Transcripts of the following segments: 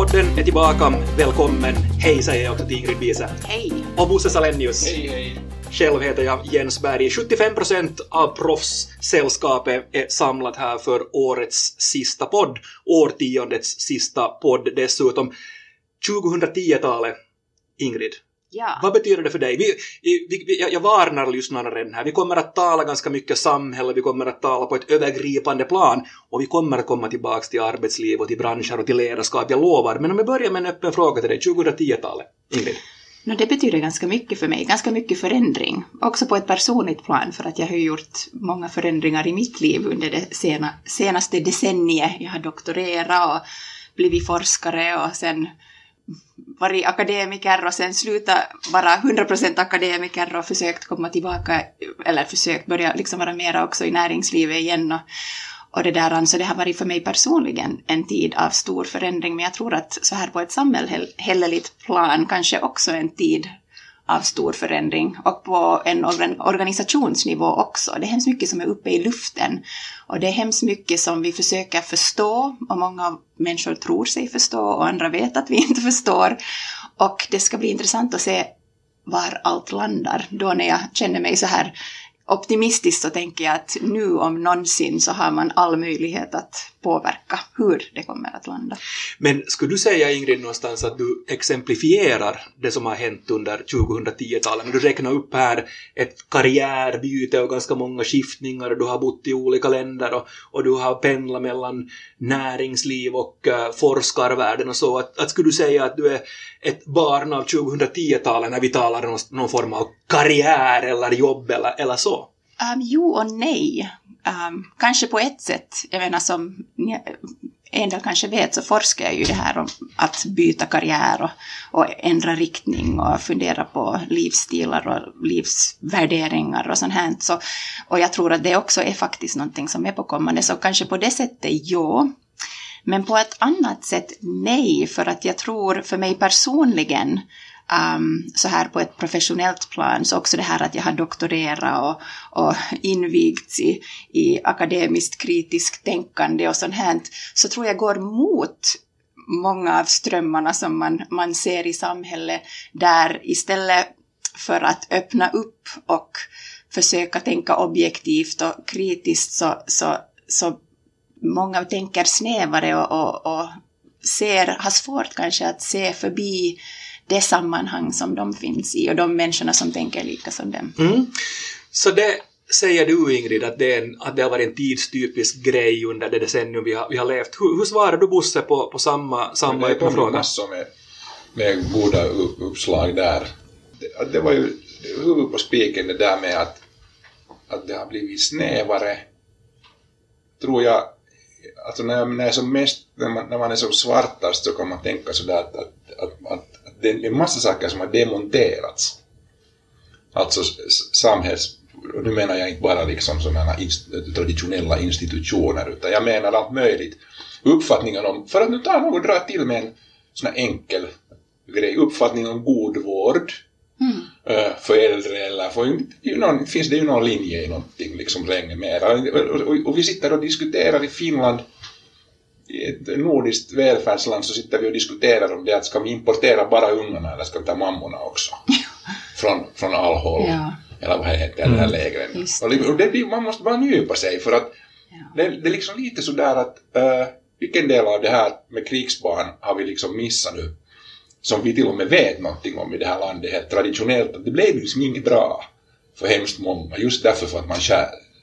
podden är tillbaka. Välkommen. Hej säger jag också till Ingrid Wiese. Hej! Och Bosse Salenius. Hej, hej. Själv heter jag Jens Berg. 75% av proffssällskapet är samlat här för årets sista podd. Årtiondets sista podd dessutom. 2010-talet, Ingrid. Ja. Vad betyder det för dig? Vi, vi, vi, jag- jag varnar lyssnarna redan här. Vi kommer att tala ganska mycket samhälle, vi kommer att tala på ett övergripande plan och vi kommer att komma tillbaks till arbetsliv och till branscher och till ledarskap, jag lovar. Men om vi börjar med en öppen fråga till dig, 2010-talet, Ingrid. No, det betyder ganska mycket för mig, ganska mycket förändring. Också på ett personligt plan för att jag har gjort många förändringar i mitt liv under det sena, senaste decenniet. Jag har doktorerat och blivit forskare och sen varit akademiker och sen slutat vara 100% akademiker och försökt komma tillbaka, eller försökt börja liksom vara mera också i näringslivet igen. Och, och det där, så det har varit för mig personligen en tid av stor förändring, men jag tror att så här på ett samhälleligt plan kanske också en tid av stor förändring och på en organisationsnivå också. Det är hemskt mycket som är uppe i luften och det är hemskt mycket som vi försöker förstå och många människor tror sig förstå och andra vet att vi inte förstår. Och det ska bli intressant att se var allt landar. Då när jag känner mig så här optimistiskt så tänker jag att nu om någonsin så har man all möjlighet att påverka hur det kommer att landa. Men skulle du säga, Ingrid, någonstans att du exemplifierar det som har hänt under 2010-talet? När du räknar upp här ett karriärbyte och ganska många skiftningar och du har bott i olika länder och, och du har pendlat mellan näringsliv och uh, forskarvärlden och så. Att, att skulle du säga att du är ett barn av 2010-talet när vi talar om någon form av karriär eller jobb eller, eller så? Um, jo och nej. Um, kanske på ett sätt. Jag menar som ni- en del kanske vet så forskar jag ju det här om att byta karriär och, och ändra riktning och fundera på livsstilar och livsvärderingar och sånt här. Så, och jag tror att det också är faktiskt någonting som är på kommande. Så kanske på det sättet ja. Men på ett annat sätt nej, för att jag tror för mig personligen um, så här på ett professionellt plan, så också det här att jag har doktorerat och, och invigts i, i akademiskt kritiskt tänkande och sånt här, så tror jag går mot många av strömmarna som man, man ser i samhället, där istället för att öppna upp och försöka tänka objektivt och kritiskt så, så, så många tänker snävare och, och, och ser, har svårt kanske att se förbi det sammanhang som de finns i och de människorna som tänker lika som dem. Mm. Så det säger du Ingrid att det, en, att det har varit en tidstypisk grej under det decennium vi har, vi har levt. Hur, hur svarar du Bosse på, på samma, samma det öppna kom ju fråga? massor med, med goda uppslag där. Det, det var ju huvudet på spiken det där med att, att det har blivit snävare. Tror jag, alltså när, när, jag som mest, när, man, när man är som svartast så kan man tänka sådär att, att, att, att, att det är en massa saker som har demonterats. Alltså samhälls... och Nu menar jag inte bara liksom sådana inst- traditionella institutioner utan jag menar allt möjligt. Uppfattningen om, för att nu ta något dra till med en sån här enkel grej, uppfattningen om god vård Mm eh, för äldre eller för, ju någon, finns det ju någon linje i någonting liksom länge mera. Och, och, och vi sitter och diskuterar i Finland i ett nordiskt välfärdsland så sitter vi och diskuterar om det att ska vi importera bara ungarna eller ska vi ta mammorna också? från, från all håll. Ja. Eller vad heter det här lägren. Det- och det, man måste bara nypa sig för att Ja. det, det är liksom lite sådär att uh, vilken del av det här med krigsbarn har vi liksom missat nu? Som vi till och med vet någonting om i det här landet helt traditionellt. Att det blev liksom inget bra för hemskt många. Just därför för att man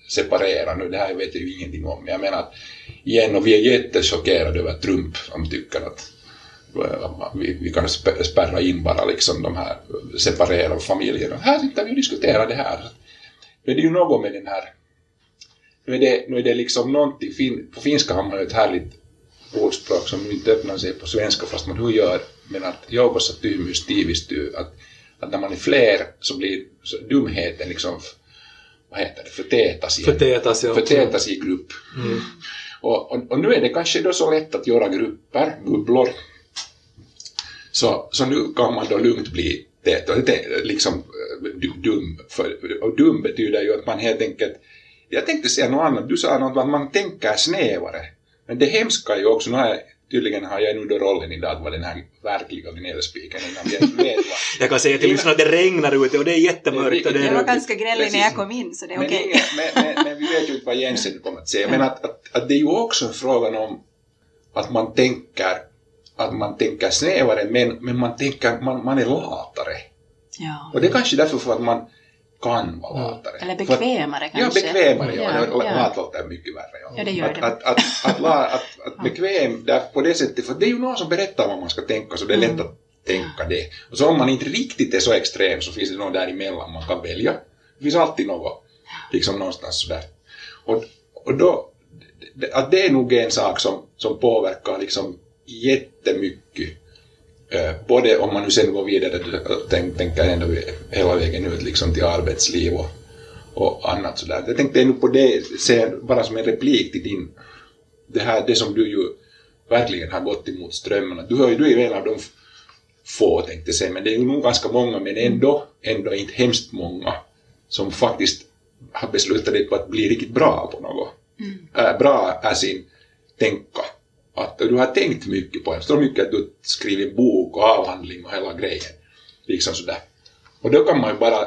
separerar nu. Det här vet jag ju ingenting om. Men jag menar att igen, och vi är jättechockerade över Trump som tycker eh, att vi, vi kan spärra in bara liksom de här separerade familjerna. Här sitter vi och diskuterar det här. Nu är det ju något med den här nu är det, nu är det liksom någonting, fin, på finska har man ju ett härligt ordspråk som inte öppnar sig på svenska fast man hur gör, men att joukossa tyhmyys tiivistyy, att, att när man är fler så blir dumheten liksom, vad heter det, förtätas i, Förtätas, ja. förtätas i grupp. Mm. Och, och, och nu är det kanske då så lätt att göra grupper, bubblor, så, så nu kan man då lugnt bli tät och det liksom eh, du- dum. För, och dum betyder ju att man helt enkelt jag tänkte säga något annat, du sa något om att man tänker snävare. Men det hemska är ju också, nu har jag tydligen har jag nu då rollen idag att vara den här verkliga gnällspiken innan vi ens vet vad. Jag kan säga till lyssnarna att det regnar ute och det är jättemörkt. Och det Jag var är, ganska gnällig när jag kom in, så det är Men, okej. ingen, men, men, men vi vet ju inte vad Jensen kommer att säga. Men att, att, att det är ju också frågan om att man tänker att man tänker snävare men, men man tänker man, man är latare. Ja. Och det är kanske därför för att man kan vara Mm. latare. Eller För bekvämare Ja, kanske. bekvämare. Ja, Ja, ja, ja. Lat låter mycket värre. Ja. Ja, det gör att, det. Att, att, att, la, att, att bekväm där på det sättet, för det är ju någon som berättar vad man ska tänka så det är lätt Mm. att tänka det. Och så om man inte riktigt är så extrem så finns det någon däremellan man kan välja. Det finns alltid något, liksom någonstans sådär. Och, och då, det- att det är nog en sak som, som påverkar liksom jättemycket. Eh, både om man nu sen går vidare och tänk, tänker ända hela vägen ut liksom till arbetsliv och, och annat sådär. Jag tänkte nu på det, sen, bara som en replik till din, det här, det som du ju verkligen har gått emot strömmen. Du, har ju, du är ju en av de få tänkte jag säga, men det är ju nog ganska många, men ändå, ändå inte hemskt många som faktiskt har beslutat sig på att bli riktigt bra på något. Äh, bra är sin tänka. Att du har tänkt mycket på det. Så mycket att du skrivit bok och avhandling och hela grejen. Liksom sådär. Och då kan man ju bara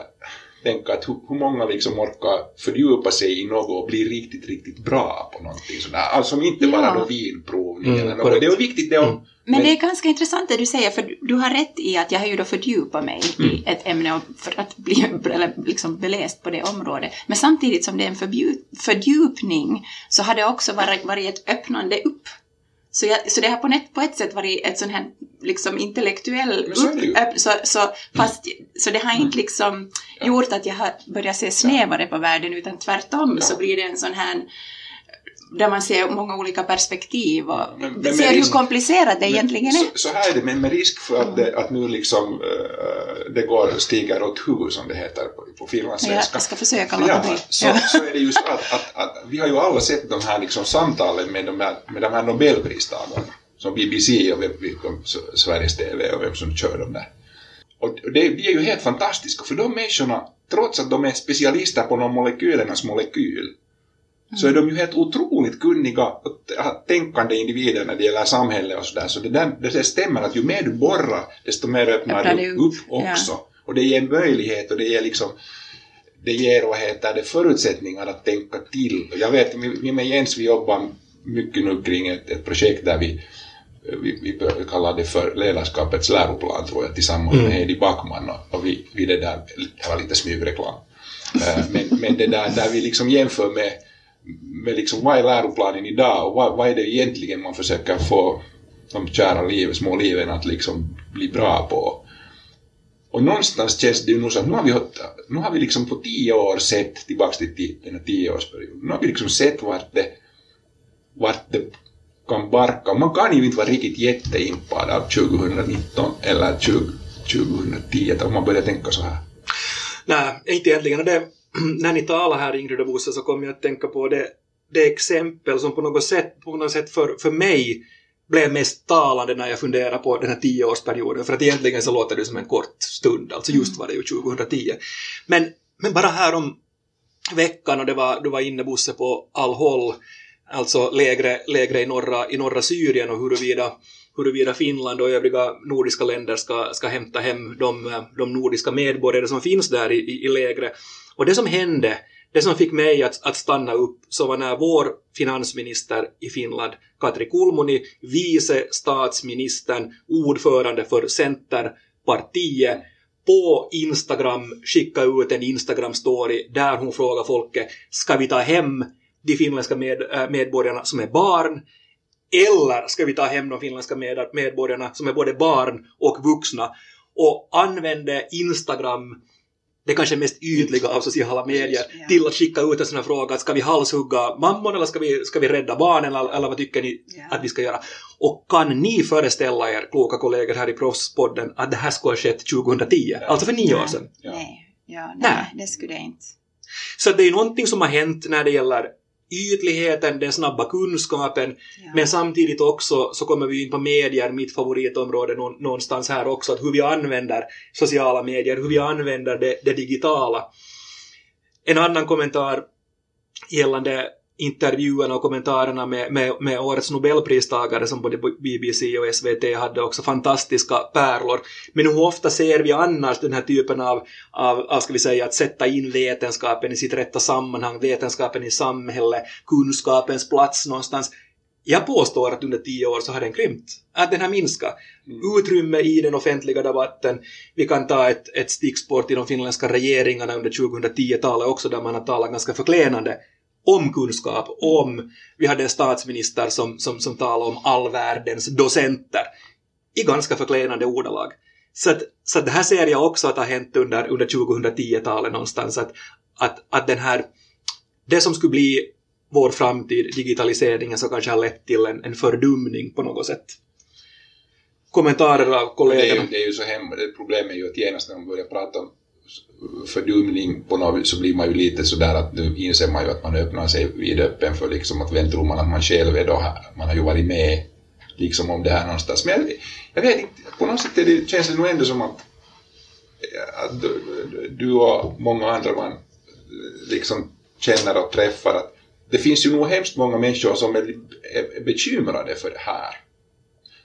tänka att hur, hur många liksom orkar fördjupa sig i något och bli riktigt, riktigt bra på någonting sådär. Alltså inte bara Ja. då vinprovning Mm, eller något. korrekt. Det är viktigt det om... Mm. Men det är ganska intressant det du säger, för du har rätt i att jag har ju då fördjupat mig Mm. i ett ämne för att bli eller liksom beläst på det området. Men samtidigt som det är en fördjupning så har det också varit, varit ett öppnande upp. Så, jag, så det har på ett, på ett sätt varit ett sån här liksom intellektuell så upp, så, så, fast, så det har inte liksom Ja. gjort att jag har börjat se snävare på världen utan tvärtom Ja. så blir det en sån här där man ser många olika perspektiv och Men- men- ser men hur risk- komplicerat det egentligen är. Så, så här är det, men med risk för att, det, att nu liksom eh, det går stiger åt huvud som det heter på, på Men finlandssvenska. jag ska försöka låta Ja, bli. så, Ja. så är det ju så att, att, att vi har ju alla sett de här liksom samtalen med de här, med de här Nobelpristagarna som BBC och vem, vem, Sveriges TV och vem som kör dem där. Och det, de är ju helt fantastiska för de människorna, trots att de är specialister på någon molekylernas molekyl, så är de ju helt otroligt kunniga och tänkande individer när det gäller samhälle och sådär. Så det, där, det stämmer att ju mer du borrar, desto mer öppnar Öppnar du upp, också. Och det ger möjlighet och det ger liksom det ger vad heter det, förutsättningar att tänka till. Och Jag vet, vi vi med Jens vi jobbar mycket nu kring ett, ett projekt där vi, vi, vi kallar det för ledarskapets läroplan tror jag tillsammans Mm. med Heidi Backman och, och vi, vi det där, det var lite smygreklam. Eh, men, men det där, där vi liksom jämför med, med liksom vad är läroplanen idag och vad, vad är det egentligen man försöker få de kära liv, små liven att liksom bli bra på. Och någonstans känns det ju nog så att nu har vi, nu har vi liksom på tio år sett, tillbaks till den här tioårsperioden, nu har vi liksom sett vart det, vart det kan barka. Man kan ju inte vara riktigt jätteimpad av 2019 eller 20, 2010 om man börjar tänka så här. Nej, inte egentligen. Och det, när ni talar här Ingrid och Bosse så kommer jag att tänka på det, det exempel som på något sätt, på något sätt för, för mig blev mest talande när jag funderade på den här tioårsperioden. För att egentligen så låter det som en kort stund, alltså just var det ju 2010. Men, men bara här om veckan och det var, du var inne Bosse på Al-Hol, alltså lägre, lägre i, norra, i norra Syrien och huruvida, huruvida Finland och övriga nordiska länder ska, ska hämta hem de, de nordiska medborgare som finns där i, i, i lägre. Och det som hände, det som fick mig att, att stanna upp, så var när vår finansminister i Finland, Katri Kulmuni, vice statsministern, ordförande för Centerpartiet, på Instagram skicka ut en Instagram-story där hon frågar folket ska vi ta hem de finländska med, äh, medborgarna som är barn? Eller ska vi ta hem de finländska med, medborgarna som är både barn och vuxna? Och använde Instagram det kanske mest ytliga av sociala medier Ja. till att skicka ut en sån här fråga att ska vi halshugga mammon eller ska vi, ska vi rädda barnen eller, eller vad tycker ni Ja. att vi ska göra? Och kan ni föreställa er, kloka kollegor här i Proffspodden, att det här skulle ha skett 2010? Alltså för nio år sedan. Ja. Nej, ja, nej, Nej. det skulle jag inte. Så det är någonting som har hänt när det gäller ytligheten, den snabba kunskapen, Ja. men samtidigt också så kommer vi in på medier, mitt favoritområde nå- någonstans här också, att hur vi använder sociala medier, hur vi använder det, det digitala. En annan kommentar gällande, intervjuerna och kommentarerna med, med, med årets nobelpristagare som både BBC och SVT hade också fantastiska pärlor. Men hur ofta ser vi annars den här typen av, av, av ska vi säga, att sätta in vetenskapen i sitt rätta sammanhang, vetenskapen i samhället, kunskapens plats någonstans. Jag påstår att under tio år så har den krympt. Att den har minskat. Mm. Utrymme i den offentliga debatten. Vi kan ta ett, ett stickspår till de finländska regeringarna under 2010-talet också där man har talat ganska förklenande om kunskap, om vi hade en statsminister som, som, som talade om all världens docenter i ganska förklenande ordalag. Så, att, så att det här ser jag också att har hänt under, under 2010-talet någonstans, att, att, att den här, det som skulle bli vår framtid, digitaliseringen, så kanske har lett till en, en fördumning på något sätt. Kommentarer av kollegorna? Det är ju, det är ju så hemskt, problemet är ju att genast när man börjar prata om fördumning på något så blir man ju lite sådär att nu inser man ju att man öppnar sig vidöppen för liksom att vem tror man att man själv är då här, man har ju varit med liksom om det här någonstans. Men jag, jag vet inte, på något sätt det, känns det nog ändå som att, att du och många andra man liksom känner och träffar att det finns ju nog hemskt många människor som är, är bekymrade för det här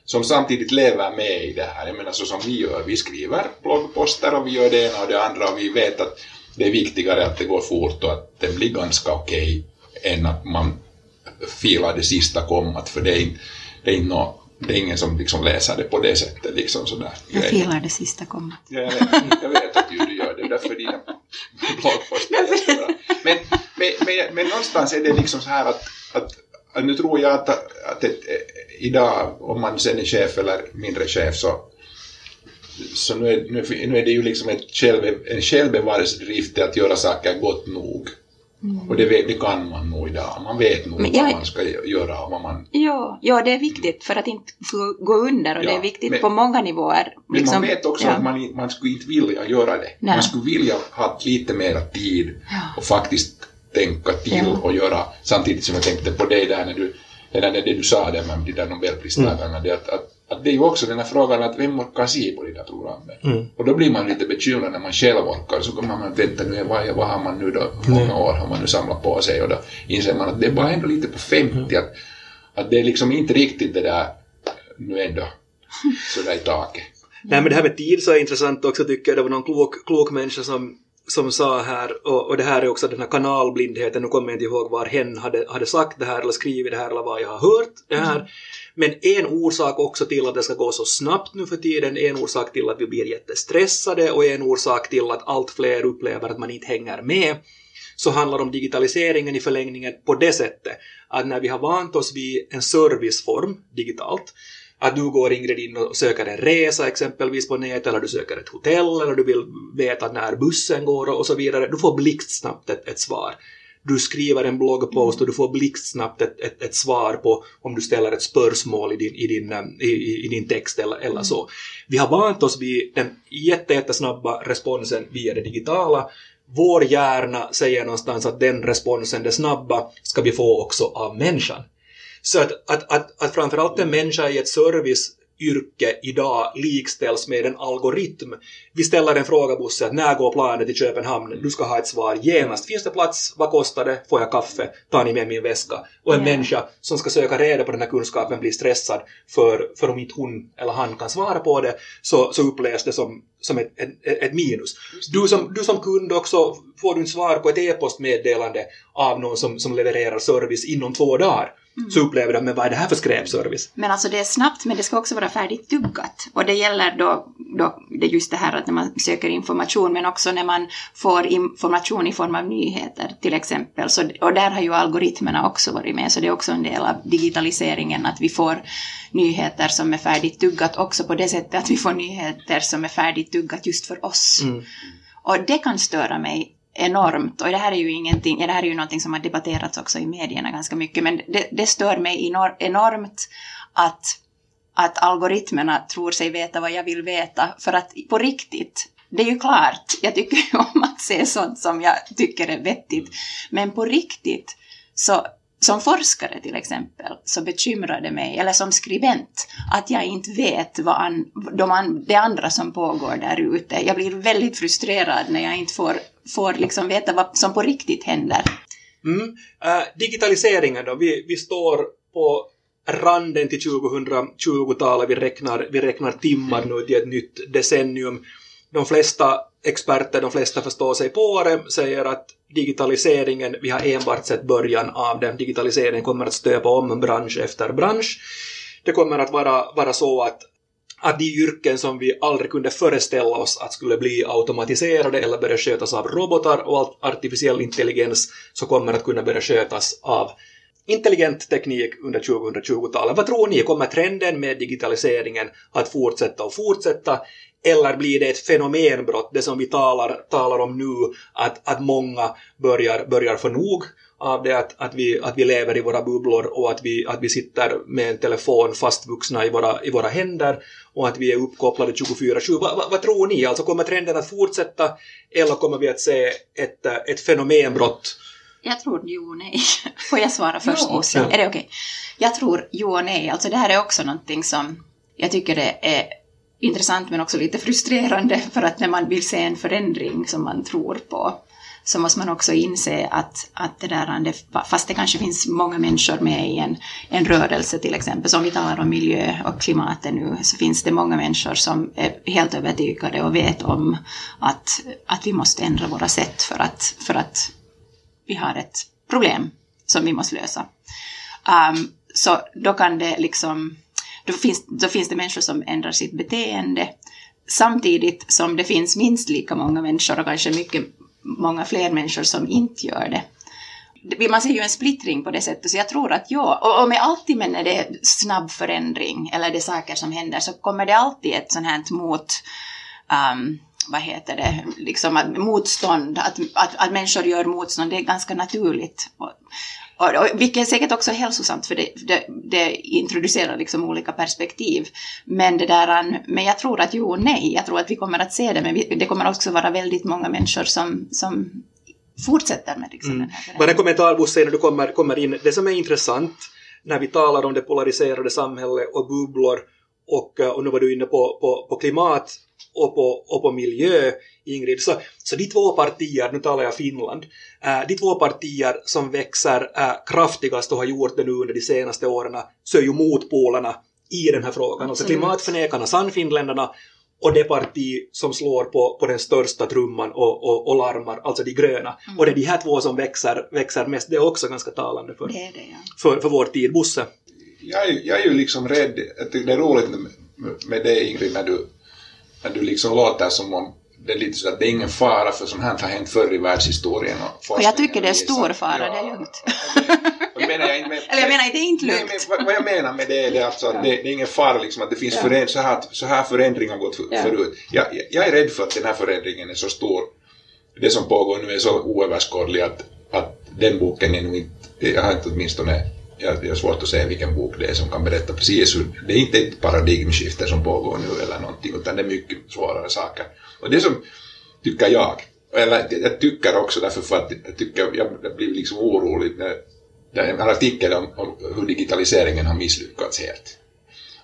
som samtidigt lever med i det här. Jag menar så som vi gör, vi skriver bloggposter och vi gör det ena och det andra och vi vet att det är viktigare att det går fort och att det blir ganska okej okay, än att man filar det sista kommat för det är, det är, inte det är ingen som liksom läser det på det sättet. Liksom sådär. Jag filar det sista kommat. Ja, jag, vet, jag vet att du, du gör det, därför dina bloggposter är men, men, men, men någonstans är det liksom så här att, att nu tror jag att, att ett, idag, om man sen är chef eller mindre chef, så, så nu, är, nu, nu är det ju liksom ett själv, en självbevarelsedrift att göra saker gott nog. Mm. Och det, det, kan man nog idag. Man vet nog jag, vad man ska göra och vad man... Ja, ja, det är viktigt för att inte gå under och ja, det är viktigt men, på många nivåer. Men liksom, man vet också ja. att man, man skulle inte vilja göra det. Nej. Man skulle vilja ha lite mer tid och faktiskt tänka till och göra, samtidigt som jag tänkte på dig där när du redan det du sa där med de där nobelpristagarna, mm. att, att, att det är ju också den här frågan att vem orkar se på de där programmen? Mm. Och då blir man lite bekymrad när man själv orkar, så kommer man vänta nu, vad, vad har man nu då, hur många mm. år har man nu samlat på sig? Och då inser man att det är bara ändå lite på 50, mm. att, att det är liksom inte riktigt det där nu ändå sådär i taket. Nej men det här med tid så är intressant också tycker jag. Det var någon klok, klok människa som som sa här, och, och det här är också den här kanalblindheten, nu kommer jag inte ihåg var hen hade, hade sagt det här eller skrivit det här eller vad jag har hört det här. Mm. Men en orsak också till att det ska gå så snabbt nu för tiden, en orsak till att vi blir jättestressade och en orsak till att allt fler upplever att man inte hänger med, så handlar om digitaliseringen i förlängningen på det sättet att när vi har vant oss vid en serviceform digitalt att du går Ingrid in och söker en resa exempelvis på nätet eller du söker ett hotell eller du vill veta när bussen går och så vidare. Du får blixtsnabbt ett, ett svar. Du skriver en bloggpost och du får blixtsnabbt ett, ett, ett, svar på om du ställer ett spörsmål i din, i din, i, i din text eller, eller så. Vi har vant oss vid den jättesnabba responsen via det digitala vår hjärna säger någonstans att den responsen, det snabba, ska vi få också av människan. Så att, att, att, att framförallt en människa i ett serviceyrke idag likställs med en algoritm. Vi ställer en fråga Bosse, att när går planet till Köpenhamn? Du ska ha ett svar genast. Finns det plats? Vad kostar det? Får jag kaffe? Tar ni med min väska? Och en yeah. människa som ska söka reda på den här kunskapen blir stressad för, för om inte hon eller han kan svara på det så, så upplevs det som, som ett, ett, ett minus. Du som, du som kund också, får du en svar på ett e-postmeddelande av någon som, som levererar service inom två dagar Mm. så upplever de, men vad är det här för skräpservice? Men alltså det är snabbt, men det ska också vara färdigt tuggat. Och det gäller då, då det är just det här att när man söker information, men också när man får information i form av nyheter till exempel. Så, och där har ju algoritmerna också varit med, så det är också en del av digitaliseringen att vi får nyheter som är färdigt tuggat också på det sättet att vi får nyheter som är färdigt tuggat just för oss. Mm. Och det kan störa mig enormt. Och det här är ju ingenting, ja, det här är ju någonting som har debatterats också i medierna ganska mycket, men det, det stör mig enormt att, att algoritmerna tror sig veta vad jag vill veta, för att på riktigt, det är ju klart, jag tycker ju om att se sånt som jag tycker är vettigt, men på riktigt så som forskare till exempel så bekymrar det mig, eller som skribent, att jag inte vet vad an, de an, det andra som pågår där ute. Jag blir väldigt frustrerad när jag inte får, får liksom veta vad som på riktigt händer. Mm. Uh, digitaliseringen då, vi, vi står på randen till 2020-talet, vi räknar, vi räknar timmar nu till ett nytt decennium. De flesta experter, de flesta förstår sig på det, säger att digitaliseringen, vi har enbart sett början av den. Digitaliseringen kommer att stöpa om bransch efter bransch. Det kommer att vara, vara så att att de yrken som vi aldrig kunde föreställa oss att skulle bli automatiserade eller börja skötas av robotar och artificiell intelligens så kommer att kunna börja skötas av intelligent teknik under 2020-talet. Vad tror ni, kommer trenden med digitaliseringen att fortsätta och fortsätta? Eller blir det ett fenomenbrott, det som vi talar, talar om nu, att, att många börjar, börjar få nog av det att, att, vi, att vi lever i våra bubblor och att vi, att vi sitter med en telefon fastvuxna i våra, i våra händer och att vi är uppkopplade 24-7. Va, va, vad tror ni? Alltså kommer trenden att fortsätta eller kommer vi att se ett, ett fenomenbrott? Jag tror jo och nej. Får jag svara först? Ja, ja. Är det okej? Okay? Jag tror jo och nej. Alltså det här är också någonting som jag tycker det är intressant men också lite frustrerande för att när man vill se en förändring som man tror på så måste man också inse att, att det där, fast det kanske finns många människor med i en, en rörelse till exempel, som vi talar om miljö och klimatet nu, så finns det många människor som är helt övertygade och vet om att, att vi måste ändra våra sätt för att, för att vi har ett problem som vi måste lösa. Um, så då kan det liksom, då finns, då finns det människor som ändrar sitt beteende samtidigt som det finns minst lika många människor och kanske mycket många fler människor som inte gör det. Man ser ju en splittring på det sättet, så jag tror att ja, och, och med alltid men när det är snabb förändring eller det är saker som händer så kommer det alltid ett sånt här mot um, vad heter det, liksom att motstånd, att, att, att människor gör motstånd, det är ganska naturligt. Och, och, vilket är säkert också hälsosamt för det, det, det, introducerar liksom olika perspektiv. Men, det där, men jag tror att jo och nej, jag tror att vi kommer att se det, men vi, det kommer också vara väldigt många människor som, som fortsätter med liksom, mm. den här Bara en kommentar Bosse, när du kommer, kommer in. Det som är intressant när vi talar om det polariserade samhället och bubblor och, och nu var du inne på, på, på klimat och på, och på miljö, Ingrid. Så, så de två partier, nu talar jag Finland, äh, de två partier som växer äh, kraftigast och har gjort det nu under de senaste åren så är ju motpolerna i den här frågan. Alltså klimatförnekarna, Sannfinländarna och det parti som slår på, på den största trumman och, och, och larmar, alltså de gröna. Mm. Och det är de här två som växer, växer mest. Det är också ganska talande för, det det, ja. för, för vår tid. Bosse? Jag, är, jag är ju liksom rädd, det är roligt med det Ingrid när du när du liksom låter som om det är lite så att det är ingen fara för sånt här har hänt förr i världshistorien. Och, och jag tycker det är stor fara, ja, det är lugnt. Menar jag med, Eller jag menar, det är inte lugnt. Nej, men, vad jag menar med det är det alltså att ja. det, det, är ingen fara liksom att det finns ja. föränd, så, här, så här förändringar gått för, ja. förut. Jag, jag är rädd för att den här förändringen är så stor. Det som pågår nu är så oöverskådlig att, att den boken är nog inte, jag har inte åtminstone jag, har svårt att säga vilken bok det är som kan berätta precis hur, det är inte ett paradigmskifte som pågår nu eller någonting, utan det är mycket svårare saker. Och det som, tycker jag, eller jag tycker också därför för att jag tycker, jag blir liksom orolig när det är en artikel om, om hur digitaliseringen har misslyckats helt.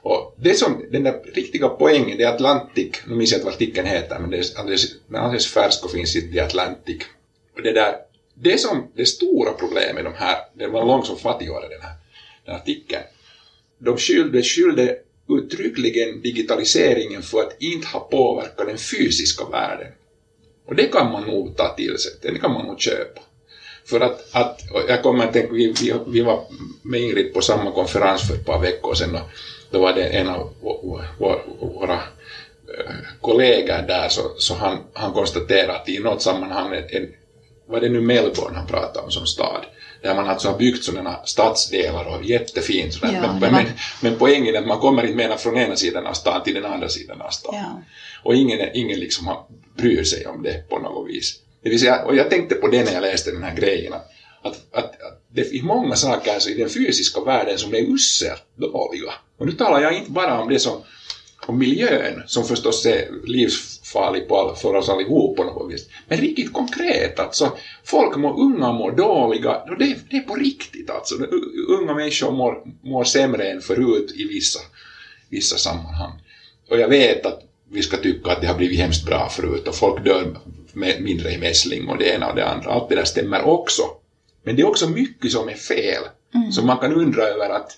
Och det som, den där riktiga poängen, det är Atlantic, nu minns jag inte vad artikeln heter, men det är alldeles, alldeles färsk och finns i The Atlantic. Och det där det som det stora problemet med de här, det var långt som fattigare den här, den här artikeln, de skyllde, skyllde uttryckligen digitaliseringen för att inte ha påverkat den fysiska världen. Och det kan man nog ta till sig, det kan man nog köpa. För att, att jag kommer att tänka, vi, vi, vi var med Ingrid på samma konferens för ett par veckor sedan och då var det en av våra eh, kollegor där så, så han, han konstaterade att i något sammanhang en, vad det nu Melbourne han pratar om som stad, där man alltså har byggt sådana stadsdelar och jättefint. Ja, men, men, men poängen är att man kommer inte mena från ena sidan av stan till den andra sidan av stan. Ja. Och ingen, ingen liksom har, bryr sig om det på något vis. Det vill säga, och jag tänkte på det när jag läste den här grejen, att, att, att, det finns många saker alltså i den fysiska världen som är uselt dåliga. Och nu talar jag inte bara om det som om miljön, som förstås är livsfarlig på för oss allihop på något vis. Men riktigt konkret, alltså, folk mår, unga mår dåliga, och det, det är på riktigt alltså. Unga människor mår, mår sämre än förut i vissa, vissa sammanhang. Och jag vet att vi ska tycka att det har blivit hemskt bra förut och folk dör med, mindre i mässling och det ena och det andra. Allt det där stämmer också. Men det är också mycket som är fel. Mm. Så man kan undra över att,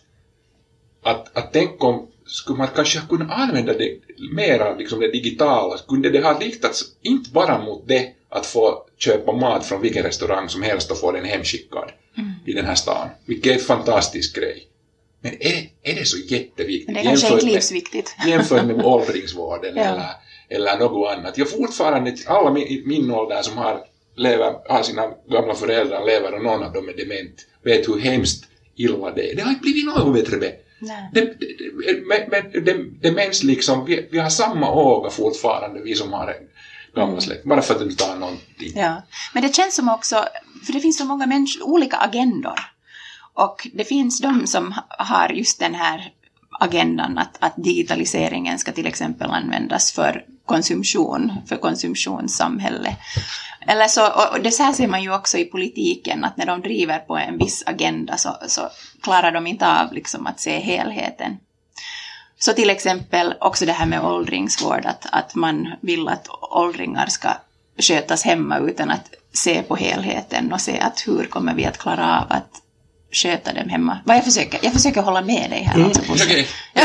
att, att tänk om skulle man kanske kunna använda det mera, liksom det digitala, kunde det ha riktats inte bara mot det att få köpa mat från vilken restaurang som helst och få den hemskickad Mm. i den här stan, vilket är en fantastisk grej. Men är, är det så jätteviktigt? Men det kanske är jämfört inte med- livsviktigt. jämfört med åldringsvården Ja. eller, eller något annat. Jag fortfarande, alla min, i min ålder som har, lever, har sina gamla föräldrar, lever och någon av dem är dement, vet hur hemskt illa det är. Det har inte blivit något bättre med. Det, det, det, men, men det, demens liksom, vi, vi har samma öga fortfarande, vi som har en gammal släkt, bara för att inte ta någonting. Ja. Men det känns som också, för det finns så många människor, olika agendor. Och det finns de som ha- har just den här agendan att, att digitaliseringen ska till exempel användas för konsumtion, för konsumtionssamhälle. Eller så, och det så här ser man ju också i politiken, att när de driver på en viss agenda så, så klarar de inte av liksom att se helheten. Så till exempel också det här med åldringsvård, att, att man vill att åldringar ska skötas hemma utan att se på helheten och se att hur kommer vi att klara av att sköta dem hemma. Vad jag, försöker, jag försöker hålla med dig här alltså, Bosse. Okej. Ja.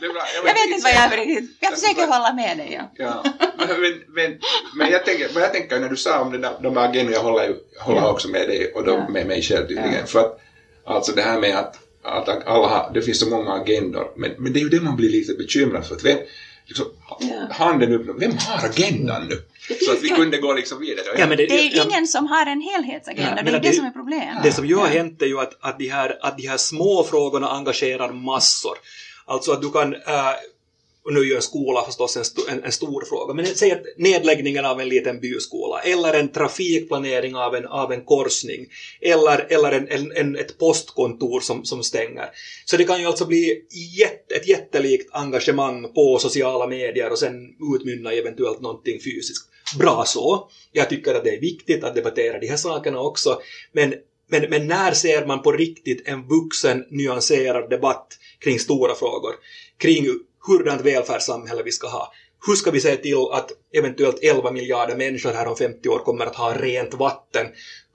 Bra. Jag vet inte vad jag riktigt. Jag försöker hålla med dig. Ja. Ja, men, men, men, jag tänker, vad jag tänker när du sa om den där, de här agendorna, jag håller, jag håller också med dig och de, Ja. med mig själv tydligen. Ja. För att alltså det här med att, att alla det finns så många agendor, men, men det är ju det man blir lite bekymrad för. Att vem, liksom, Ja. Handen upp, vem har agendan nu? Så att vi kunde gå liksom vidare. Ja, men det, Det är ja, ingen som har en helhetsagenda, Ja, det är det- det som är problemet. Det som ju har hänt är ju att, att, de här, att de här små frågorna engagerar massor. Alltså att du kan, äh, och nu är ju en skola förstås en, en, en stor fråga, men säg att nedläggningen av en liten byskola, eller en trafikplanering av en, av en korsning, eller, eller en, en, en, ett postkontor som, som stänger. Så det kan ju alltså bli jätt, ett jättelikt engagemang på sociala medier och sen utmynna i eventuellt någonting fysiskt. Bra så. Jag tycker att det är viktigt att debattera de här sakerna också, men men, men när ser man på riktigt en vuxen nyanserad debatt kring stora frågor? Kring hurdant välfärdssamhälle vi ska ha? Hur ska vi se till att eventuellt 11 miljarder människor här om 50 år kommer att ha rent vatten?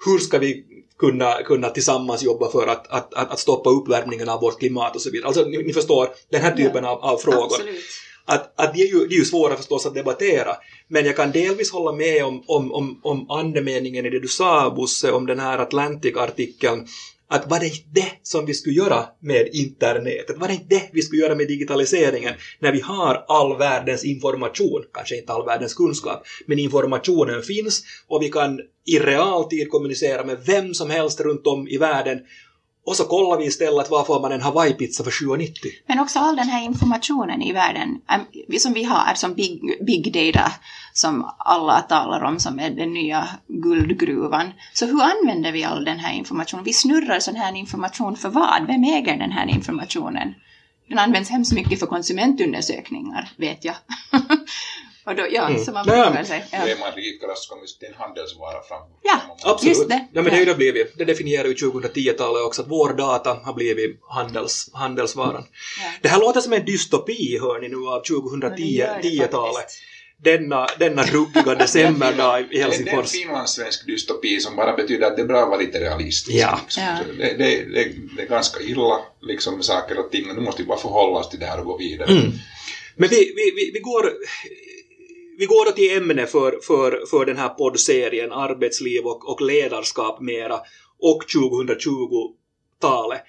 Hur ska vi kunna, kunna tillsammans jobba för att, att, att, att stoppa uppvärmningen av vårt klimat och så vidare? Alltså, ni, ni förstår, den här typen av, av frågor Absolut. att, att det, är ju, det är ju svåra förstås att debattera, men jag kan delvis hålla med om, om, om, om andemeningen i det du sa, Bosse, om den här Atlantic-artikeln, att var det inte det som vi skulle göra med internetet? Var det inte det vi skulle göra med digitaliseringen? När vi har all världens information, kanske inte all världens kunskap, men informationen finns och vi kan i realtid kommunicera med vem som helst runt om i världen och så kollar vi istället varför man en Hawaii-pizza för 7,90. Men också all den här informationen i världen som vi har som big, big data som alla talar om som är den nya guldgruvan. Så hur använder vi all den här informationen? Vi snurrar sån här information för vad? Vem äger den här informationen? Den används hemskt mycket för konsumentundersökningar, vet jag. Och då, ja, Mm. så man brukar men- säga. Ja. Är man rikare så kommer det en handelsvara fram. Ja, Absolut. Just det. Ja, men det är ju blivit. Det definierar ju 2010-talet också, att vår data har blivit handels, handelsvaran. Ja. Det här låter som en dystopi, hör ni nu, av Och det gör det 2010-talet. faktiskt. Denna, denna ruggiga decemberdag i Det är en Helsingfors. finlandssvensk dystopi som bara betyder att det är bra att vara lite realistisk. Ja. Liksom. Ja. Det, det, det, det är ganska illa liksom, med saker och ting och nu måste vi bara förhålla oss till det här och gå vidare. Mm. Men vi, vi, vi, vi går vi går då till ämne för, för, för den här poddserien Arbetsliv och, och ledarskap mera och 2020-talet.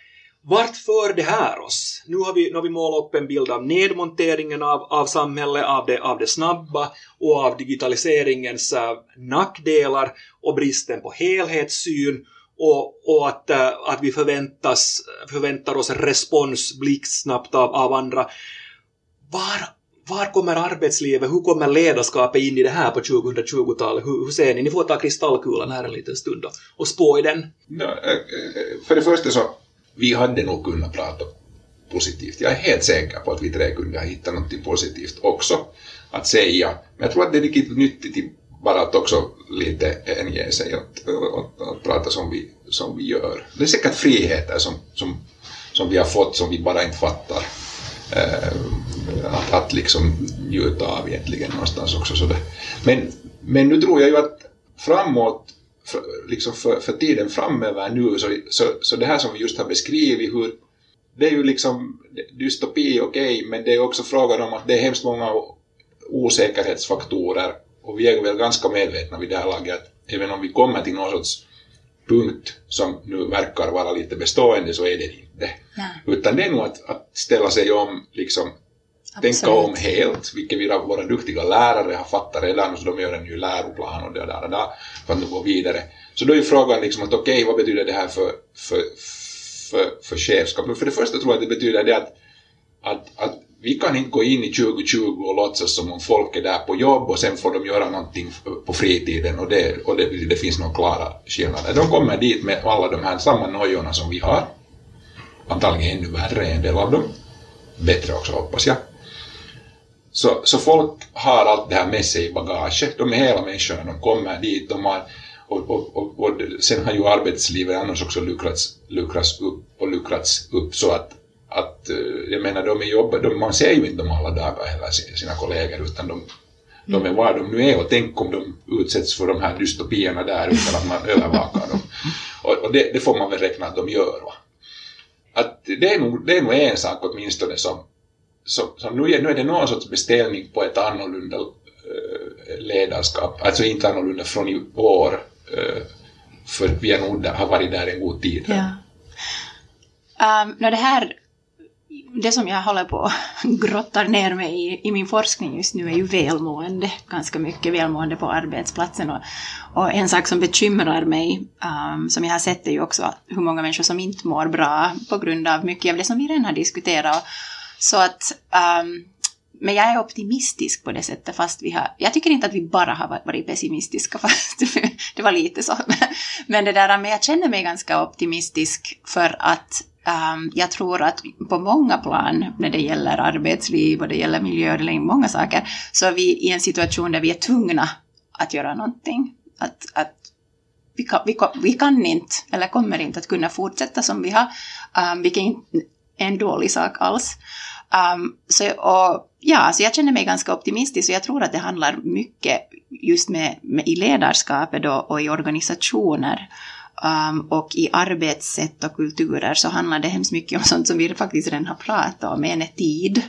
Vart för det här oss? Nu har vi, nu har vi målat upp en bild av nedmonteringen av, av samhället, av det, av det snabba och av digitaliseringens äh, nackdelar och bristen på helhetssyn och, och att, äh, att vi förväntas, förväntar oss respons blixtsnabbt av, av andra. Var, var kommer arbetslivet, hur kommer ledarskapet in i det här på 2020-talet? Hur, hur ser ni? Ni får ta kristallkulan här en liten stund då, och spå i den. Ja, eh, eh, för det första så, vi hade nog kunnat prata positivt. Jag är helt säker på att vi tre kunde ha hittat något positivt också att säga. Men jag tror att det är riktigt nyttigt i- bara att också lite hänge sig att, att, att, prata som vi, som vi gör. Det är säkert friheter som, som, som vi har fått som vi bara inte fattar. Eh, att, att liksom njuta av egentligen någonstans också. Så det. Men, men nu tror jag ju att framåt för, liksom för, för tiden framöver nu så, så, så det här som vi just har beskrivit hur det är ju liksom dystopi okej okay, men det är också frågan om att det är hemskt många osäkerhetsfaktorer och vi är väl ganska medvetna vid det här laget att även om vi kommer till någon sorts punkt som nu verkar vara lite bestående så är det inte. Nej. Utan det är nog att, att ställa sig om, liksom tänka om helt, vilket vi, våra duktiga lärare har fattat redan, så de gör en ny läroplan och det där och där för att gå vidare. Så då är frågan liksom att okej, okay, vad betyder det här för, för, för, för chefskap? Men för det första tror jag att det betyder det att, att, att vi kan inte gå in i 2020 och låtsas som om folk är där på jobb och sen får de göra någonting på fritiden och det, och det, det finns några klara skillnader. De kommer dit med alla de här samma nojorna som vi har, antagligen ännu värre en del av dem, bättre också hoppas jag. Så, så folk har allt det här med sig i bagaget, de är hela människorna, de kommer dit, de har och, och, och, och sen har ju arbetslivet annars också luckrats, luckrats upp och luckrats upp så att att eh, jag menar de är de, man ser ju inte dem alla dagar heller sina kollegor utan de, de är var de nu är och tänk om de utsätts för de här dystopierna där utan att man övervakar dem. Och, och det, det, får man väl räkna att de gör. Va? Att det, är nog, det är nog en sak åtminstone som, så, så nu, är, nu är det någon sorts beställning på ett annorlunda eh, ledarskap, alltså inte annorlunda från i år, eh, för vi har nog har varit där en god tid. Ja. Um, no, det här det som jag håller på och grottar ner mig i, i min forskning just nu är ju välmående, ganska mycket välmående på arbetsplatsen. Och, och en sak som bekymrar mig, um, som jag har sett, är ju också hur många människor som inte mår bra på grund av mycket av det som vi redan har diskuterat. Så att, um, men jag är optimistisk på det sättet, fast vi har, jag tycker inte att vi bara har varit pessimistiska, fast det var lite så. Men det där, men jag känner mig ganska optimistisk för att Um, jag tror att på många plan, när det gäller arbetsliv och det gäller miljö, det många saker, så är vi i en situation där vi är tvungna att göra någonting. Att, att vi, kan, vi, vi kan inte, eller kommer inte att kunna fortsätta som vi har, ehm, um, vilket inte en dålig sak alls. Um, så, och, ja, så jag känner mig ganska optimistisk och jag tror att det handlar mycket just med, med i ledarskapet då, och i organisationer Um, och i arbetssätt och kulturer så handlar det hemskt mycket om sånt som vi faktiskt redan har pratat om, en är tid.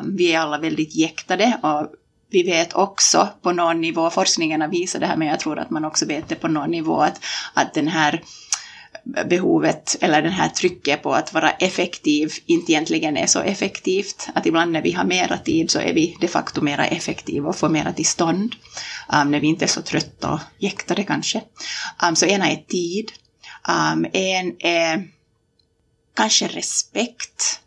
Um, vi är alla väldigt jäktade och vi vet också på någon nivå, forskningen har visat det här, men jag tror att man också vet det på någon nivå, att, att den här behovet eller det här trycket på att vara effektiv inte egentligen är så effektivt. Att ibland när vi har mera tid så är vi de facto mera effektiva och får mera till stånd. Um, när vi inte är så trötta och jäktade kanske. Um, så ena är tid. Um, en är kanske respekt.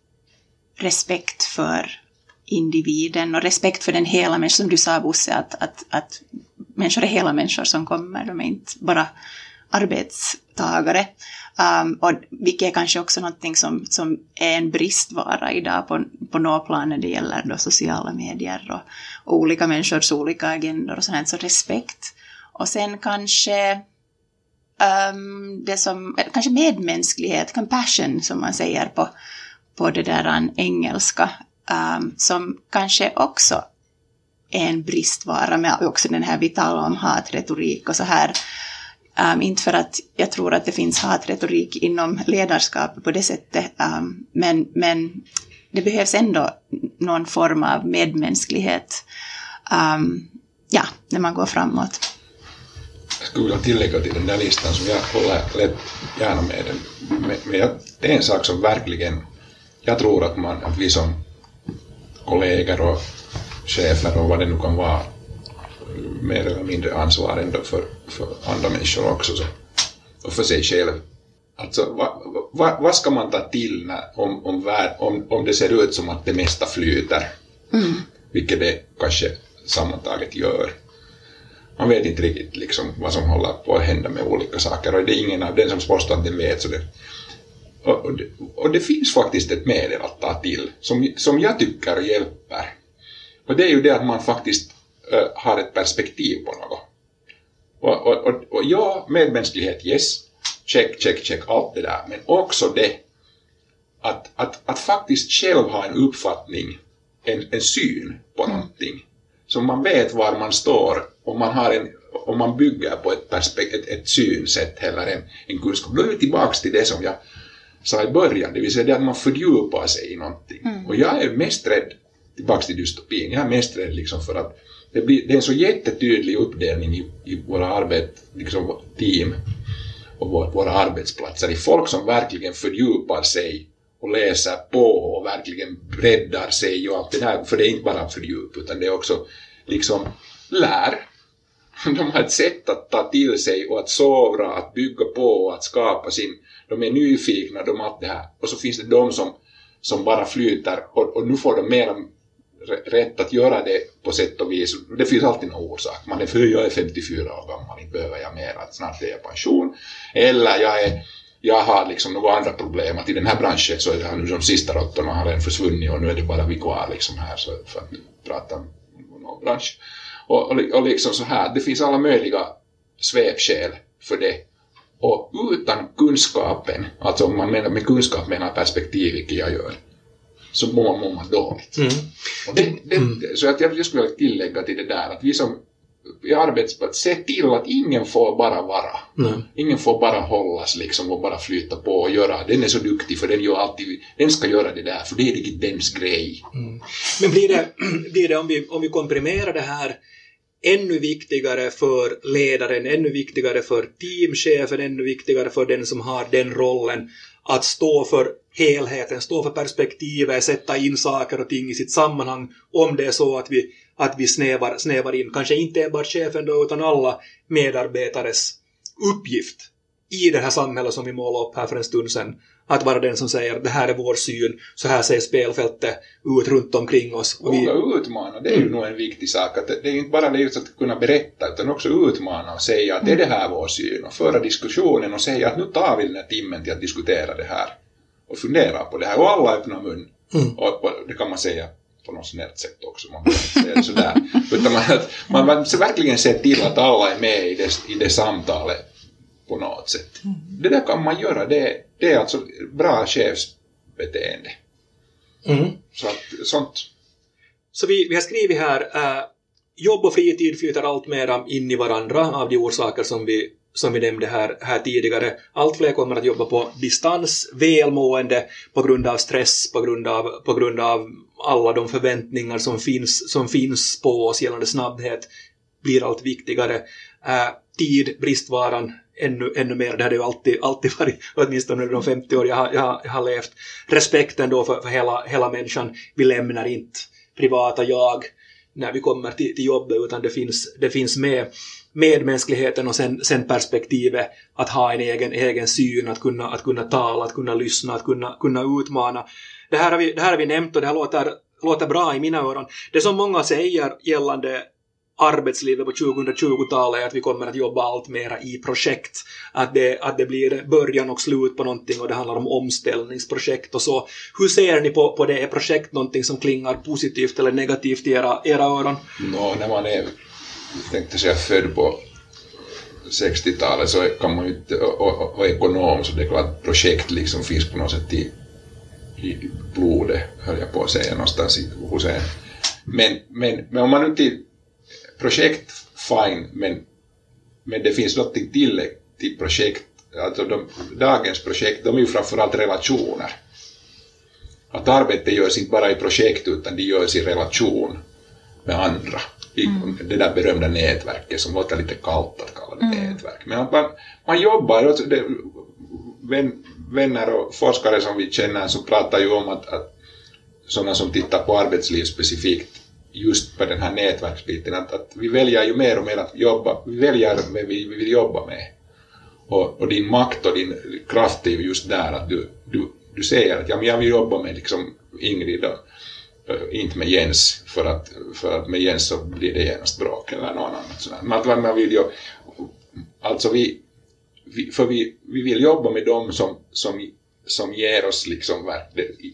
Respekt för individen och respekt för den hela människan, som du sa Bosse, att, att, att människor är hela människor som kommer, de är inte bara arbetstagare. Um, och vilket är kanske också någonting som, som är en bristvara idag på, på något plan när det gäller då sociala medier och, och olika människors olika agendor och sånt. Så respekt. Och sen kanske um, det som, kanske medmänsklighet, compassion som man säger på, på det där engelska, um, som kanske också är en bristvara med också den här vi talar om hatretorik och så här Um, inte för att jag tror att det finns hatretorik inom ledarskap på det sättet, um, men, men det behövs ändå någon form av medmänsklighet um, ja, när man går framåt. Jag skulle vilja tillägga till den där listan som jag håller gärna med den. Men jag, det är en sak som verkligen, jag tror att, man, att vi som kollegor och chefer och vad det nu kan vara, mer eller mindre ansvar ändå för, för andra människor också så, och för sig själv. Alltså vad va, va ska man ta till när, om, om, om, om det ser ut som att det mesta flyter? Mm. Vilket det kanske sammantaget gör. Man vet inte riktigt liksom vad som håller på att hända med olika saker och det är ingen av den som påstår att den vet. Så det, och, och, det, och det finns faktiskt ett medel att ta till som, som jag tycker hjälper. Och det är ju det att man faktiskt har ett perspektiv på något. Och, och, och, och ja, medmänsklighet, yes, check, check, check, allt det där, men också det att, att, att faktiskt själv ha en uppfattning, en, en syn på mm. någonting, så man vet var man står och man har en, om man bygger på ett, perspekt- ett, ett synsätt eller en, en kunskap, då är vi tillbaka till det som jag sa i början, det vill säga det att man fördjupar sig i någonting. Och jag är mest rädd, tillbaka till dystopin, jag är mest rädd liksom för att det, blir, det är en så jättetydlig uppdelning i, i våra arbet, liksom team och vår, våra arbetsplatser i folk som verkligen fördjupar sig och läser på och verkligen breddar sig och allt det där. För det är inte bara fördjup utan det är också liksom lär. De har ett sätt att ta till sig och att sovra, att bygga på och att skapa sin... De är nyfikna, de allt det här. Och så finns det de som, som bara flyter och, och nu får de mer rätt att göra det på sätt och vis. Det finns alltid någon orsak. Man är för jag är 54 år gammal, inte behöver jag mer, att snart är jag pension. Eller jag är jag har liksom några andra problem, att i den här branschen så är det nu de sista råttorna har redan försvunnit och nu är det bara vi kvar liksom här så för att prata om någon bransch. Och, och, och liksom så här, det finns alla möjliga svepskäl för det. Och utan kunskapen, alltså om man menar med kunskap menar perspektiv, vilket jag gör, så mår man, mår man dåligt. Mm. Det, det, Så att jag skulle vilja tillägga till det där att vi som i arbetsplats, se till att ingen får bara vara. Nej. Ingen får bara hållas liksom och bara flyta på och göra. Den är så duktig för den gör alltid, den ska göra det där för det är riktigt dens grej. Men blir det, blir det om, vi, om vi komprimerar det här ännu viktigare för ledaren, ännu viktigare för teamchefen, ännu viktigare för den som har den rollen att stå för helheten, stå för perspektivet, sätta in saker och ting i sitt sammanhang om det är så att vi, att vi snävar, snävar in, kanske inte enbart chefen då, utan alla medarbetares uppgift i det här samhället som vi målade upp här för en stund sedan. Att vara den som säger det här är vår syn, så här ser spelfältet ut runt omkring oss. Och vi, Våga utmana, det är ju nog en viktig sak. Att det, är inte bara det att kunna berätta utan också utmana och säga att det är det här vår syn och föra diskussionen och säga att nu tar vi den här timmen till att diskutera det här och fundera på det här och alla öppnar mun. Mm. Och, och det kan man säga på något snällt sätt också, man behöver inte säga det sådär. Utan man, att man, man verkligen ser till att alla är med i det, i det samtalet på något sätt. Det där kan man göra, det, det är alltså bra chefsbeteende. mm. Så att, sånt Så vi, vi har skrivit här, äh, jobb och fritid flyter allt mera in i varandra av de orsaker som vi, som vi nämnde här, här tidigare. Allt fler kommer att jobba på distans, välmående på grund av stress, på grund av, på grund av alla de förväntningar som finns, som finns på oss gällande snabbhet blir allt viktigare. Äh, tid, bristvaran, ännu, ännu mer. Det hade ju alltid, alltid varit, åtminstone under de 50 år jag har, jag har, jag har levt. Respekten då för, för hela, hela människan. Vi lämnar inte privata jag när vi kommer till, till jobbet utan det finns, det finns med medmänskligheten och sen, sen perspektivet att ha en egen, egen syn, att kunna, att kunna tala, att kunna lyssna, att kunna, kunna utmana. Det här, har vi, det här har vi nämnt och det här låter, låter bra i mina öron. Det som många säger gällande arbetslivet på 2020-talet är att vi kommer att jobba allt mera i projekt. Att det, att det blir början och slut på någonting och det handlar om omställningsprojekt och så. Hur ser ni på, på det? Är projekt någonting som klingar positivt eller negativt i era, era öron? Nå, när man är, tänkte säga född på 60-talet så kan man ju inte, och, och, och ekonom så det är klart att projekt liksom finns på något sätt i, i blodet, höll jag på att säga, någonstans i, hos en. Men, men, men om man nu till projekt, fine, men, men det finns något tillägg till projekt, alltså de, dagens projekt, de är ju framförallt relationer. Att arbete görs inte bara i projekt utan det görs i relation med andra. I det där berömda nätverket som låter lite kallt att kalla det nätverk. Men man, man jobbar, alltså det, vän, vänner och forskare som vi känner så pratar ju om att, att sådana som tittar på arbetsliv specifikt just på den här nätverksbiten, att, att vi väljer ju mer och mer att jobba, vi väljer vem vi, vi vill jobba med. Och, och din makt och din kraft är ju just där att du, du, du säger att ja, men jag vill jobba med liksom Ingrid och äh, inte med Jens för att, för att med Jens så blir det genast bråk eller någon annan sådär. Men att man vill ju, alltså vi, vi, för vi, vi vill jobba med dem som, som, som ger oss liksom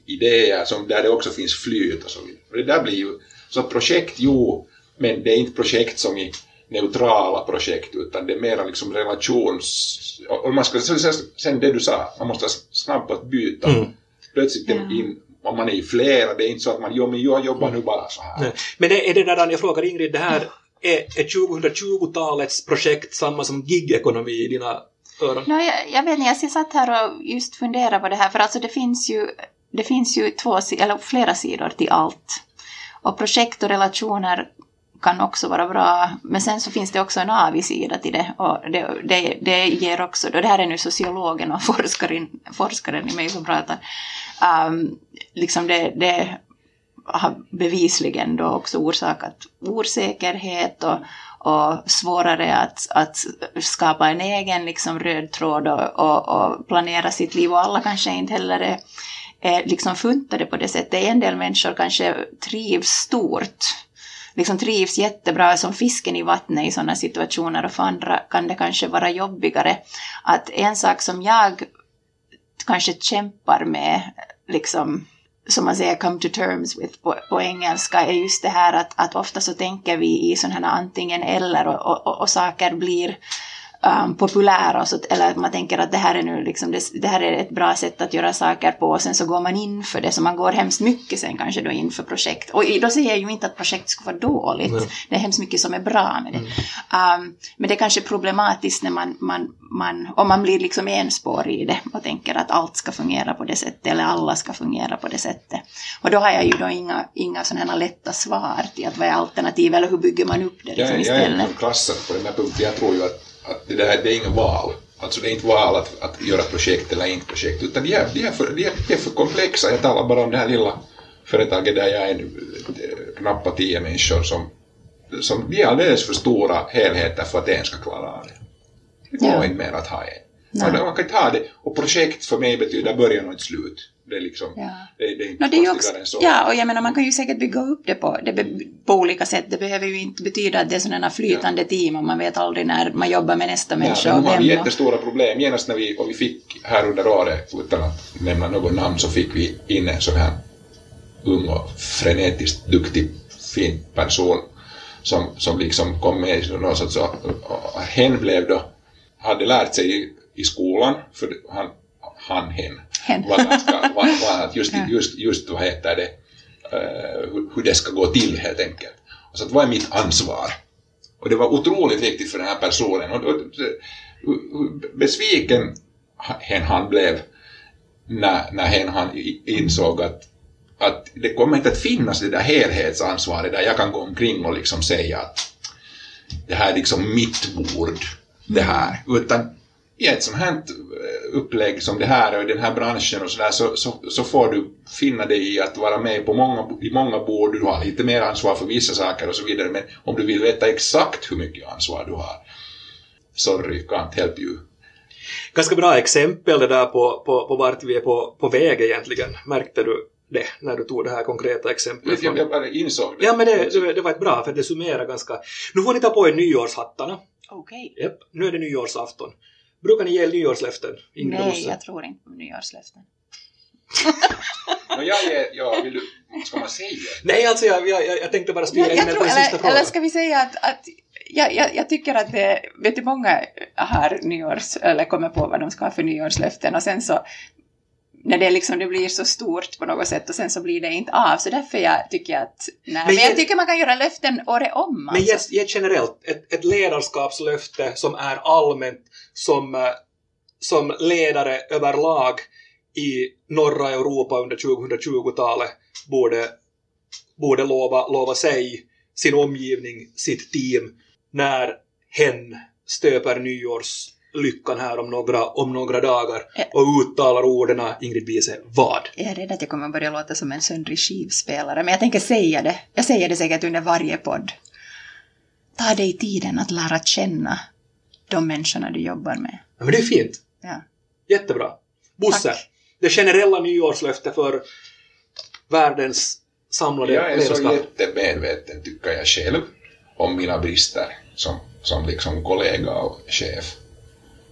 idéer, som, där det också finns flyt och så vidare. Och det där blir ju, så projekt, jo, men det är inte projekt som i neutrala projekt utan det är mera liksom relations... Och man ska, sen, sen det du sa, man måste snabbt byta. Mm. Plötsligt in, om man är i flera, det är inte så att man jo, men jag jobbar nu bara så här. Nej. Men det, är det där, jag frågar Ingrid, det här är, är 2020-talets projekt samma som gigekonomi i dina öron? No, jag, jag vet inte, jag satt här och just funderade på det här, för alltså det finns ju, det finns ju två, eller flera sidor till allt. Och projekt och relationer kan också vara bra, men sen så finns det också en avigsida till det. Och det, det, det ger också, då det här är nu sociologen och forskaren, forskaren i mig som pratar, um, liksom det, det har bevisligen då också orsakat osäkerhet och, och svårare att, att skapa en egen liksom röd tråd och, och, och planera sitt liv och alla kanske inte heller är Eh, liksom funtade på det sättet. En del människor kanske trivs stort liksom trivs jättebra som fisken i vattnet i sådana situationer och för andra kan det kanske vara jobbigare. Att en sak som jag kanske kämpar med, liksom som man säger come to terms with på, på, engelska är just det här att, att ofta så tänker vi i sådana här antingen eller och, och, och saker blir um, populära, så, eller man tänker att det här är nu liksom, det, det, här är ett bra sätt att göra saker på och sen så går man in för det, så man går hemskt mycket sen kanske då in för projekt. Och då säger jag ju inte att projekt ska vara dåligt, mm. det är hemskt mycket som är bra med det. Mm. Um, men det är kanske problematiskt när man, man, man, om man blir liksom enspårig i det och tänker att allt ska fungera på det sättet eller alla ska fungera på det sättet. Och då har jag ju då inga, inga sådana här lätta svar till att vad är alternativ eller hur bygger man upp det liksom, jag, jag är klassen på den här punkten. Jag tror ju att att det, där, det är inget val. Alltså det är inte val att, att göra projekt eller inte projekt, utan de är, de, är för, de, är, de är för komplexa. Jag talar bara om det här lilla företaget där jag är eh, knappa tio människor som, som de är alldeles för stora helheter för att en ska klara av det. Det går ja. inte mer att ha en. Man, man kan inte ha det. Och projekt för mig betyder början och ett slut. Det är liksom, ja. det, det är inte no, det är också, än så. Ja, och jag menar man kan ju säkert bygga upp det på, det på olika sätt. Det behöver ju inte betyda att det är sådana flytande ja. team och man vet aldrig när man jobbar med nästa människa. Ja, nu har vi jättestora problem. Genast när vi, och vi fick här under året, utan att nämna något namn, så fick vi in en sån här ung och frenetiskt duktig, fin person som, som liksom kom med i någon sorts, och, och, hen blev då, hade lärt sig i, i skolan, för han han, hen, hen. Vad han ska, vad, vad, just, just, just vad heter det, uh, hur det ska gå till helt enkelt. Och så att vad är mitt ansvar? Och det var otroligt viktigt för den här personen. Och, och, och besviken hen han blev när, när hen han insåg att, att det kommer inte att finnas det där helhetsansvaret där jag kan gå omkring och liksom säga att det här är liksom mitt bord, det här. Utan i ett sånt här upplägg som det här och i den här branschen och sådär så, så, så, får du finna dig i att vara med på många, i många bord, du har lite mer ansvar för vissa saker och så vidare, men om du vill veta exakt hur mycket ansvar du har, sorry, can't help you. Ganska bra exempel det där på, på, på vart vi är på, på väg egentligen. Märkte du det när du tog det här konkreta exemplet? Jag, jag bara insåg det. Ja, men det, det, det var ett bra, för det summerar ganska... Nu får ni ta på er nyårshattarna. Okej. Okay. Yep, nu är det nyårsafton. Brukar ni ge nyårslöften? Ingrid Nej, jag tror inte på nyårslöften. no, jag ger, ja, vill du, ska man säga? Nej, alltså jag, jag, jag tänkte bara styra in på den sista frågan. Eller ska vi säga att, att jag, jag, jag, tycker att det, vet du, många har nyårs, eller kommer på vad de ska ha för nyårslöften och sen så när det, liksom, det blir så stort på något sätt och sen så blir det inte av. Så därför jag tycker att... Nej, men, men jag, tycker man kan göra löften året om. Alltså. Men ge, ge generellt ett, ett ledarskapslöfte som är allmänt som, eh, som ledare överlag i norra Europa under 2020-talet borde, borde lova, lova sig, sin omgivning, sitt team när hen stöper nyårs lyckan här om några, om några dagar och uttalar orden Ingrid Wiese vad? Jag är rädd att jag kommer börja låta som en söndrig skivspelare, men jag tänker säga det. Jag säger det säkert under varje podd. Ta dig tiden att lära känna de människorna du jobbar med. Ja, men det är fint. Ja. Jättebra. Bosse, Tack. det generella nyårslöftet för världens samlade Jag är ledarskap. så jättemedveten, tycker jag själv, om mina brister som, som liksom kollega och chef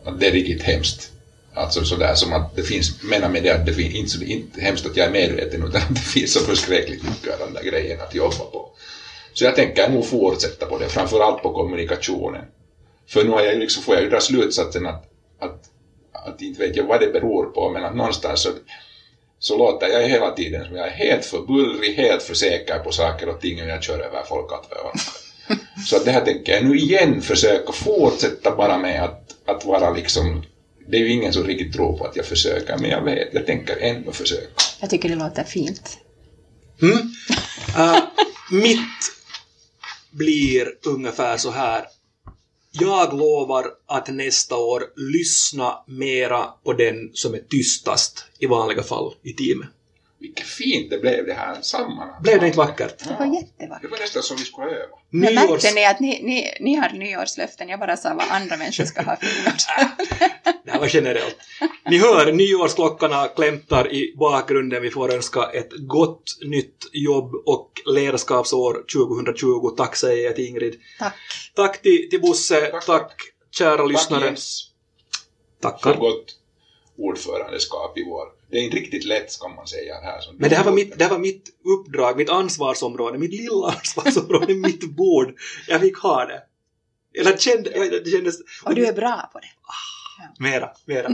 att det är riktigt hemskt. Alltså sådär som att det finns, menar med det att det finns inte, så, inte hemskt att jag är medveten utan att det finns så förskräckligt mycket av de där grejerna att jobba på. Så jag tänker nog fortsätta på det, framförallt på kommunikationen. För nu har jag liksom, får jag ju dra slutsatsen att, att, att inte vet jag vad det beror på, men att någonstans så, så låter jag hela tiden som jag är helt för bullrig, helt för säker på saker och ting och jag kör över folk allt vad jag Så att det här tänker jag nu igen försöka fortsätta bara med att, att vara liksom det är ju ingen som riktigt tror på att jag försöker, men jag vet, jag tänker ändå försöka. Jag tycker det låter fint. Mm. Uh, mitt blir ungefär så här. Jag lovar att nästa år lyssna mera på den som är tystast i vanliga fall i teamet. Vilket fint det blev det här sammanhanget. Blev det inte vackert? Det var jättevackert. Det var nästan som vi skulle öva. Men Nyårs... märkte ni att ni, ni, ni har nyårslöften? Jag bara sa vad andra människor ska ha för nyårslöften. Det här var generellt. Ni hör nyårsklockorna klämtar i bakgrunden. Vi får önska ett gott nytt jobb och ledarskapsår 2020. Tack säger jag till Ingrid. Tack. Tack till, till Bosse. Tack, Tack, kära Tack lyssnare. Jens för Tackar. gott ordförandeskap i vår. Det är inte riktigt lätt ska man säga här. Som Men det här, var mitt, det här var mitt uppdrag, mitt ansvarsområde, mitt lilla ansvarsområde, mitt bord. Jag fick ha det. Eller kände, jag- det kändes... Och du är bra på det. Mera, mera.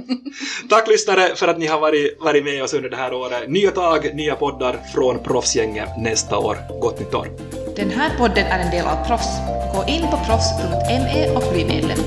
Tack lyssnare för att ni har varit, varit med oss under det här året. Nya tag, nya poddar från Proffsgänget nästa år. Gott nytt år. Den här podden är en del av Proffs. Gå in på proffs.me och bli medlem.